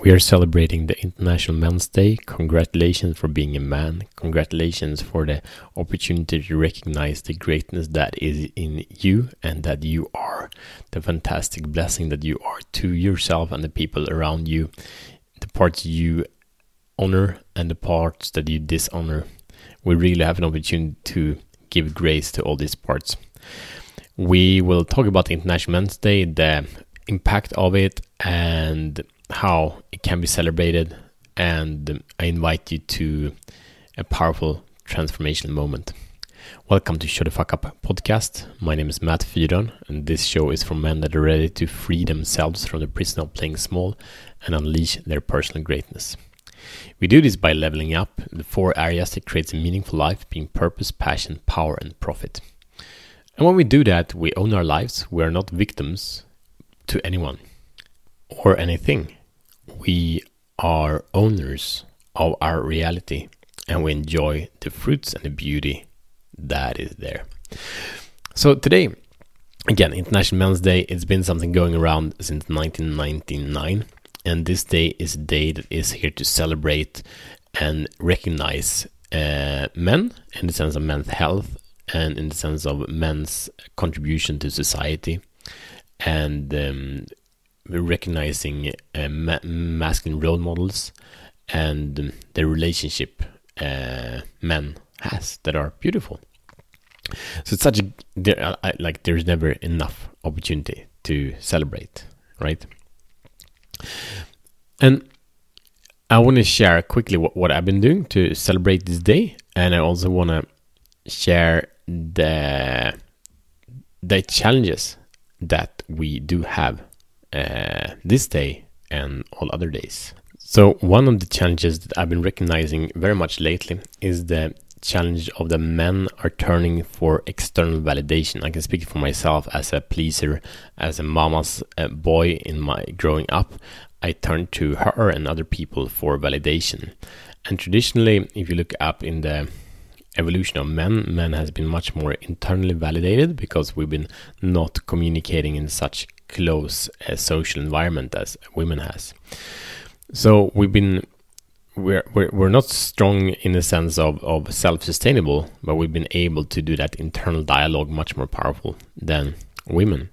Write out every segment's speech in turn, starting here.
We are celebrating the International Men's Day. Congratulations for being a man. Congratulations for the opportunity to recognize the greatness that is in you and that you are. The fantastic blessing that you are to yourself and the people around you. The parts you honor and the parts that you dishonor. We really have an opportunity to give grace to all these parts. We will talk about International Men's Day, the impact of it, and how it can be celebrated. And I invite you to a powerful transformational moment. Welcome to Show the Fuck Up podcast. My name is Matt Fyron, and this show is for men that are ready to free themselves from the prison of playing small and unleash their personal greatness. We do this by leveling up the four areas that creates a meaningful life, being purpose, passion, power, and profit. And when we do that, we own our lives. We are not victims to anyone or anything. We are owners of our reality and we enjoy the fruits and the beauty that is there. So today, again, International Men's Day, it's been something going around since 1999. And this day is a day that is here to celebrate and recognize uh, men in the sense of men's health and in the sense of men's contribution to society and um, recognizing uh, ma- masculine role models and the relationship uh, men has that are beautiful. So it's such a there, uh, like there's never enough opportunity to celebrate, right? And I want to share quickly what, what I've been doing to celebrate this day, and I also want to share the the challenges that we do have uh, this day and all other days. So one of the challenges that I've been recognizing very much lately is the challenge of the men are turning for external validation. I can speak for myself as a pleaser, as a mama's uh, boy in my growing up. I turned to her and other people for validation. And traditionally, if you look up in the evolution of men, men has been much more internally validated because we've been not communicating in such close uh, social environment as women has. So we've been we're, we're, we're not strong in the sense of, of self-sustainable, but we've been able to do that internal dialogue much more powerful than women.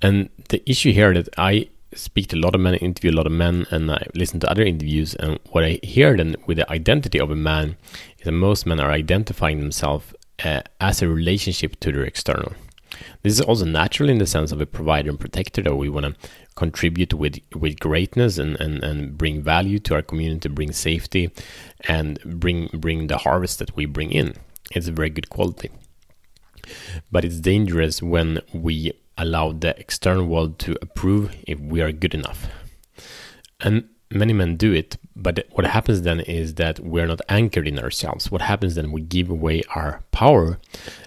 And the issue here that I speak to a lot of men, interview a lot of men, and I listen to other interviews, and what I hear then with the identity of a man is that most men are identifying themselves uh, as a relationship to their external. This is also natural in the sense of a provider and protector that we want to contribute with with greatness and, and, and bring value to our community, bring safety, and bring bring the harvest that we bring in. It's a very good quality. But it's dangerous when we allow the external world to approve if we are good enough. And many men do it, but what happens then is that we're not anchored in ourselves. What happens then? We give away our power,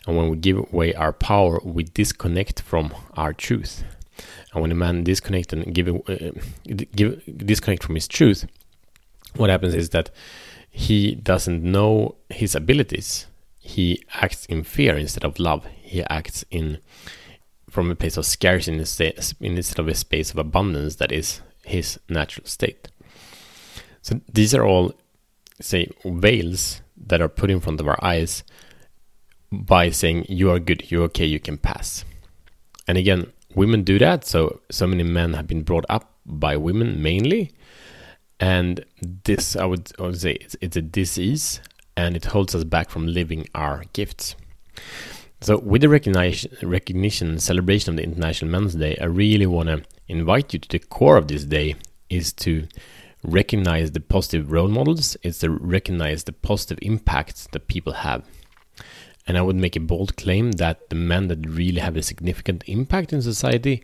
and when we give away our power, we disconnect from our truth. And when a man disconnect and give, uh, give disconnect from his truth, what happens is that he doesn't know his abilities. He acts in fear instead of love. He acts in from a place of scarcity instead of a space of abundance that is his natural state. So these are all, say, veils that are put in front of our eyes by saying you are good, you're okay, you can pass. And again, women do that. So so many men have been brought up by women mainly, and this I would, I would say it's, it's a disease, and it holds us back from living our gifts. So with the recognition, recognition celebration of the International Men's Day, I really want to invite you to the core of this day is to recognize the positive role models, it's to recognize the positive impacts that people have. And I would make a bold claim that the men that really have a significant impact in society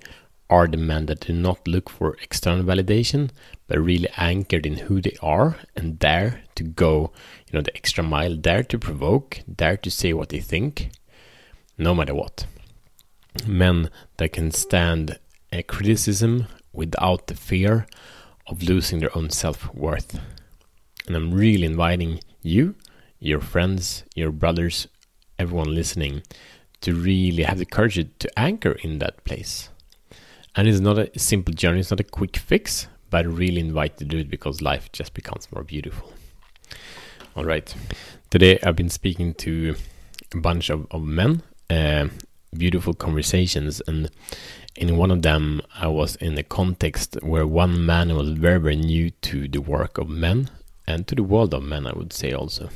are the men that do not look for external validation, but really anchored in who they are and dare to go, you know, the extra mile, dare to provoke, dare to say what they think, no matter what. Men that can stand a criticism without the fear of losing their own self worth. And I'm really inviting you, your friends, your brothers, everyone listening, to really have the courage to anchor in that place. And it's not a simple journey, it's not a quick fix, but I really invite you to do it because life just becomes more beautiful. All right. Today I've been speaking to a bunch of, of men, uh, beautiful conversations, and in one of them I was in a context where one man was very, very new to the work of men and to the world of men, I would say also.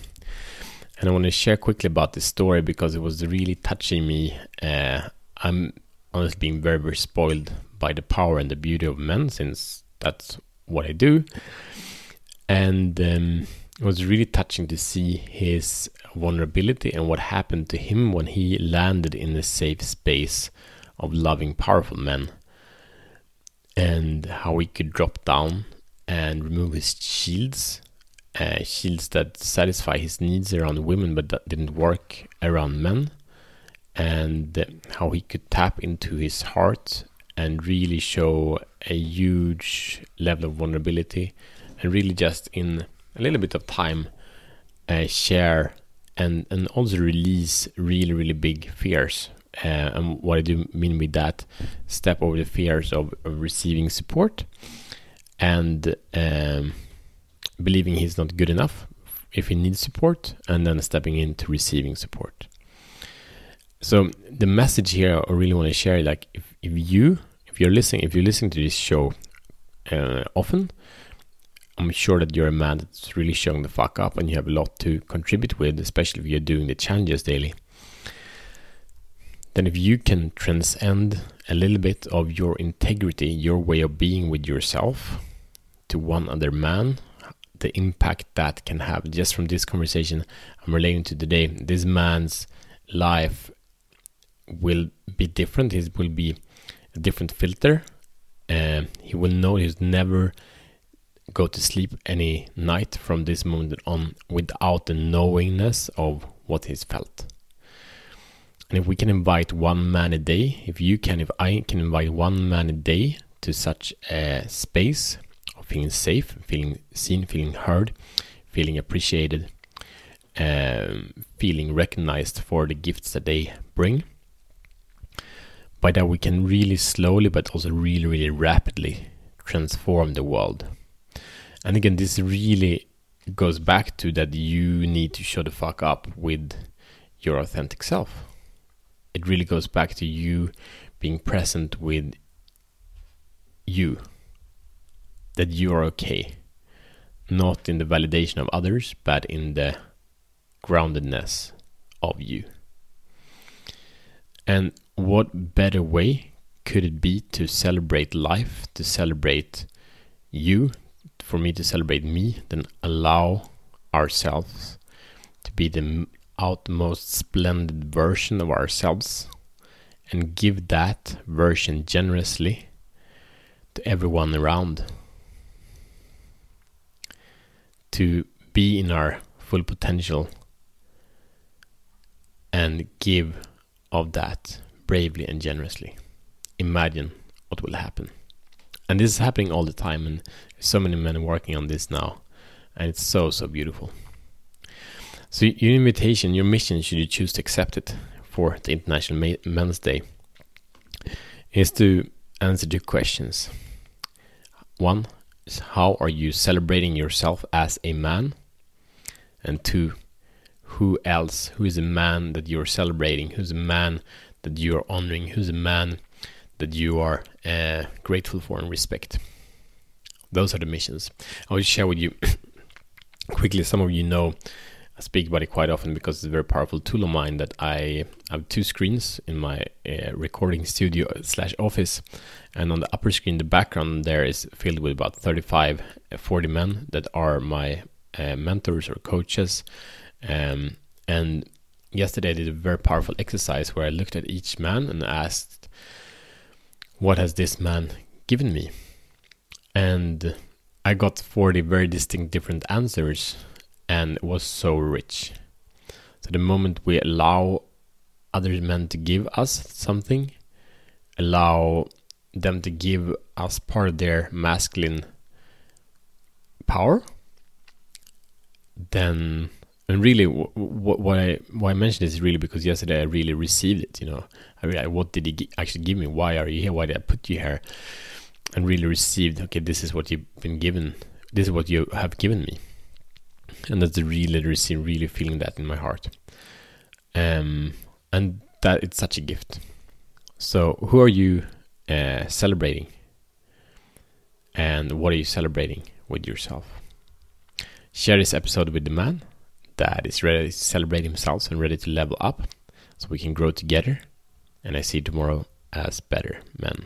And I want to share quickly about this story because it was really touching me. Uh, I'm honestly being very, very spoiled by the power and the beauty of men since that's what I do. And um, it was really touching to see his vulnerability and what happened to him when he landed in a safe space of loving, powerful men, and how he could drop down and remove his shields, uh, shields that satisfy his needs around women but that didn't work around men, and how he could tap into his heart and really show a huge level of vulnerability and really just in a little bit of time uh, share and and also release really really big fears. Uh, and what I do mean with that step over the fears of, of receiving support and um, believing he's not good enough if he needs support and then stepping into receiving support. So the message here I really want to share like if, if you if you're listening if you're listening to this show uh, often I'm sure that you're a man that's really showing the fuck up and you have a lot to contribute with, especially if you're doing the challenges daily. Then, if you can transcend a little bit of your integrity, your way of being with yourself to one other man, the impact that can have just from this conversation I'm relating to today, this man's life will be different. His will be a different filter. Uh, he will know he's never go to sleep any night from this moment on without the knowingness of what he's felt. And if we can invite one man a day, if you can, if I can invite one man a day to such a space of feeling safe, feeling seen, feeling heard, feeling appreciated, um, feeling recognized for the gifts that they bring, by that we can really slowly but also really, really rapidly transform the world. And again, this really goes back to that you need to show the fuck up with your authentic self. It really goes back to you being present with you. That you are okay. Not in the validation of others, but in the groundedness of you. And what better way could it be to celebrate life, to celebrate you, for me to celebrate me, then allow ourselves to be the outmost splendid version of ourselves and give that version generously to everyone around. To be in our full potential and give of that bravely and generously. Imagine what will happen. And this is happening all the time, and so many men working on this now, and it's so so beautiful. So your invitation, your mission, should you choose to accept it for the International Men's Day, is to answer two questions. One is how are you celebrating yourself as a man, and two, who else, who is a man that you're celebrating, who's a man that you're honoring, who's a man that you are uh, grateful for and respect. Those are the missions. I will share with you quickly. Some of you know I speak about it quite often because it's a very powerful tool of mine that I have two screens in my uh, recording studio slash office. And on the upper screen, the background there is filled with about 35, uh, 40 men that are my uh, mentors or coaches. Um, and yesterday I did a very powerful exercise where I looked at each man and asked, what has this man given me? And I got 40 very distinct different answers, and it was so rich. So the moment we allow other men to give us something, allow them to give us part of their masculine power, then and really what I why I mentioned this is really because yesterday I really received it. You know, I what did he actually give me? Why are you here? Why did I put you here? and really received. Okay, this is what you've been given. This is what you have given me, and that's the really receive, really feeling that in my heart. Um, and that it's such a gift. So, who are you uh, celebrating? And what are you celebrating with yourself? Share this episode with the man that is ready to celebrate himself and ready to level up so we can grow together. And I see tomorrow as better men.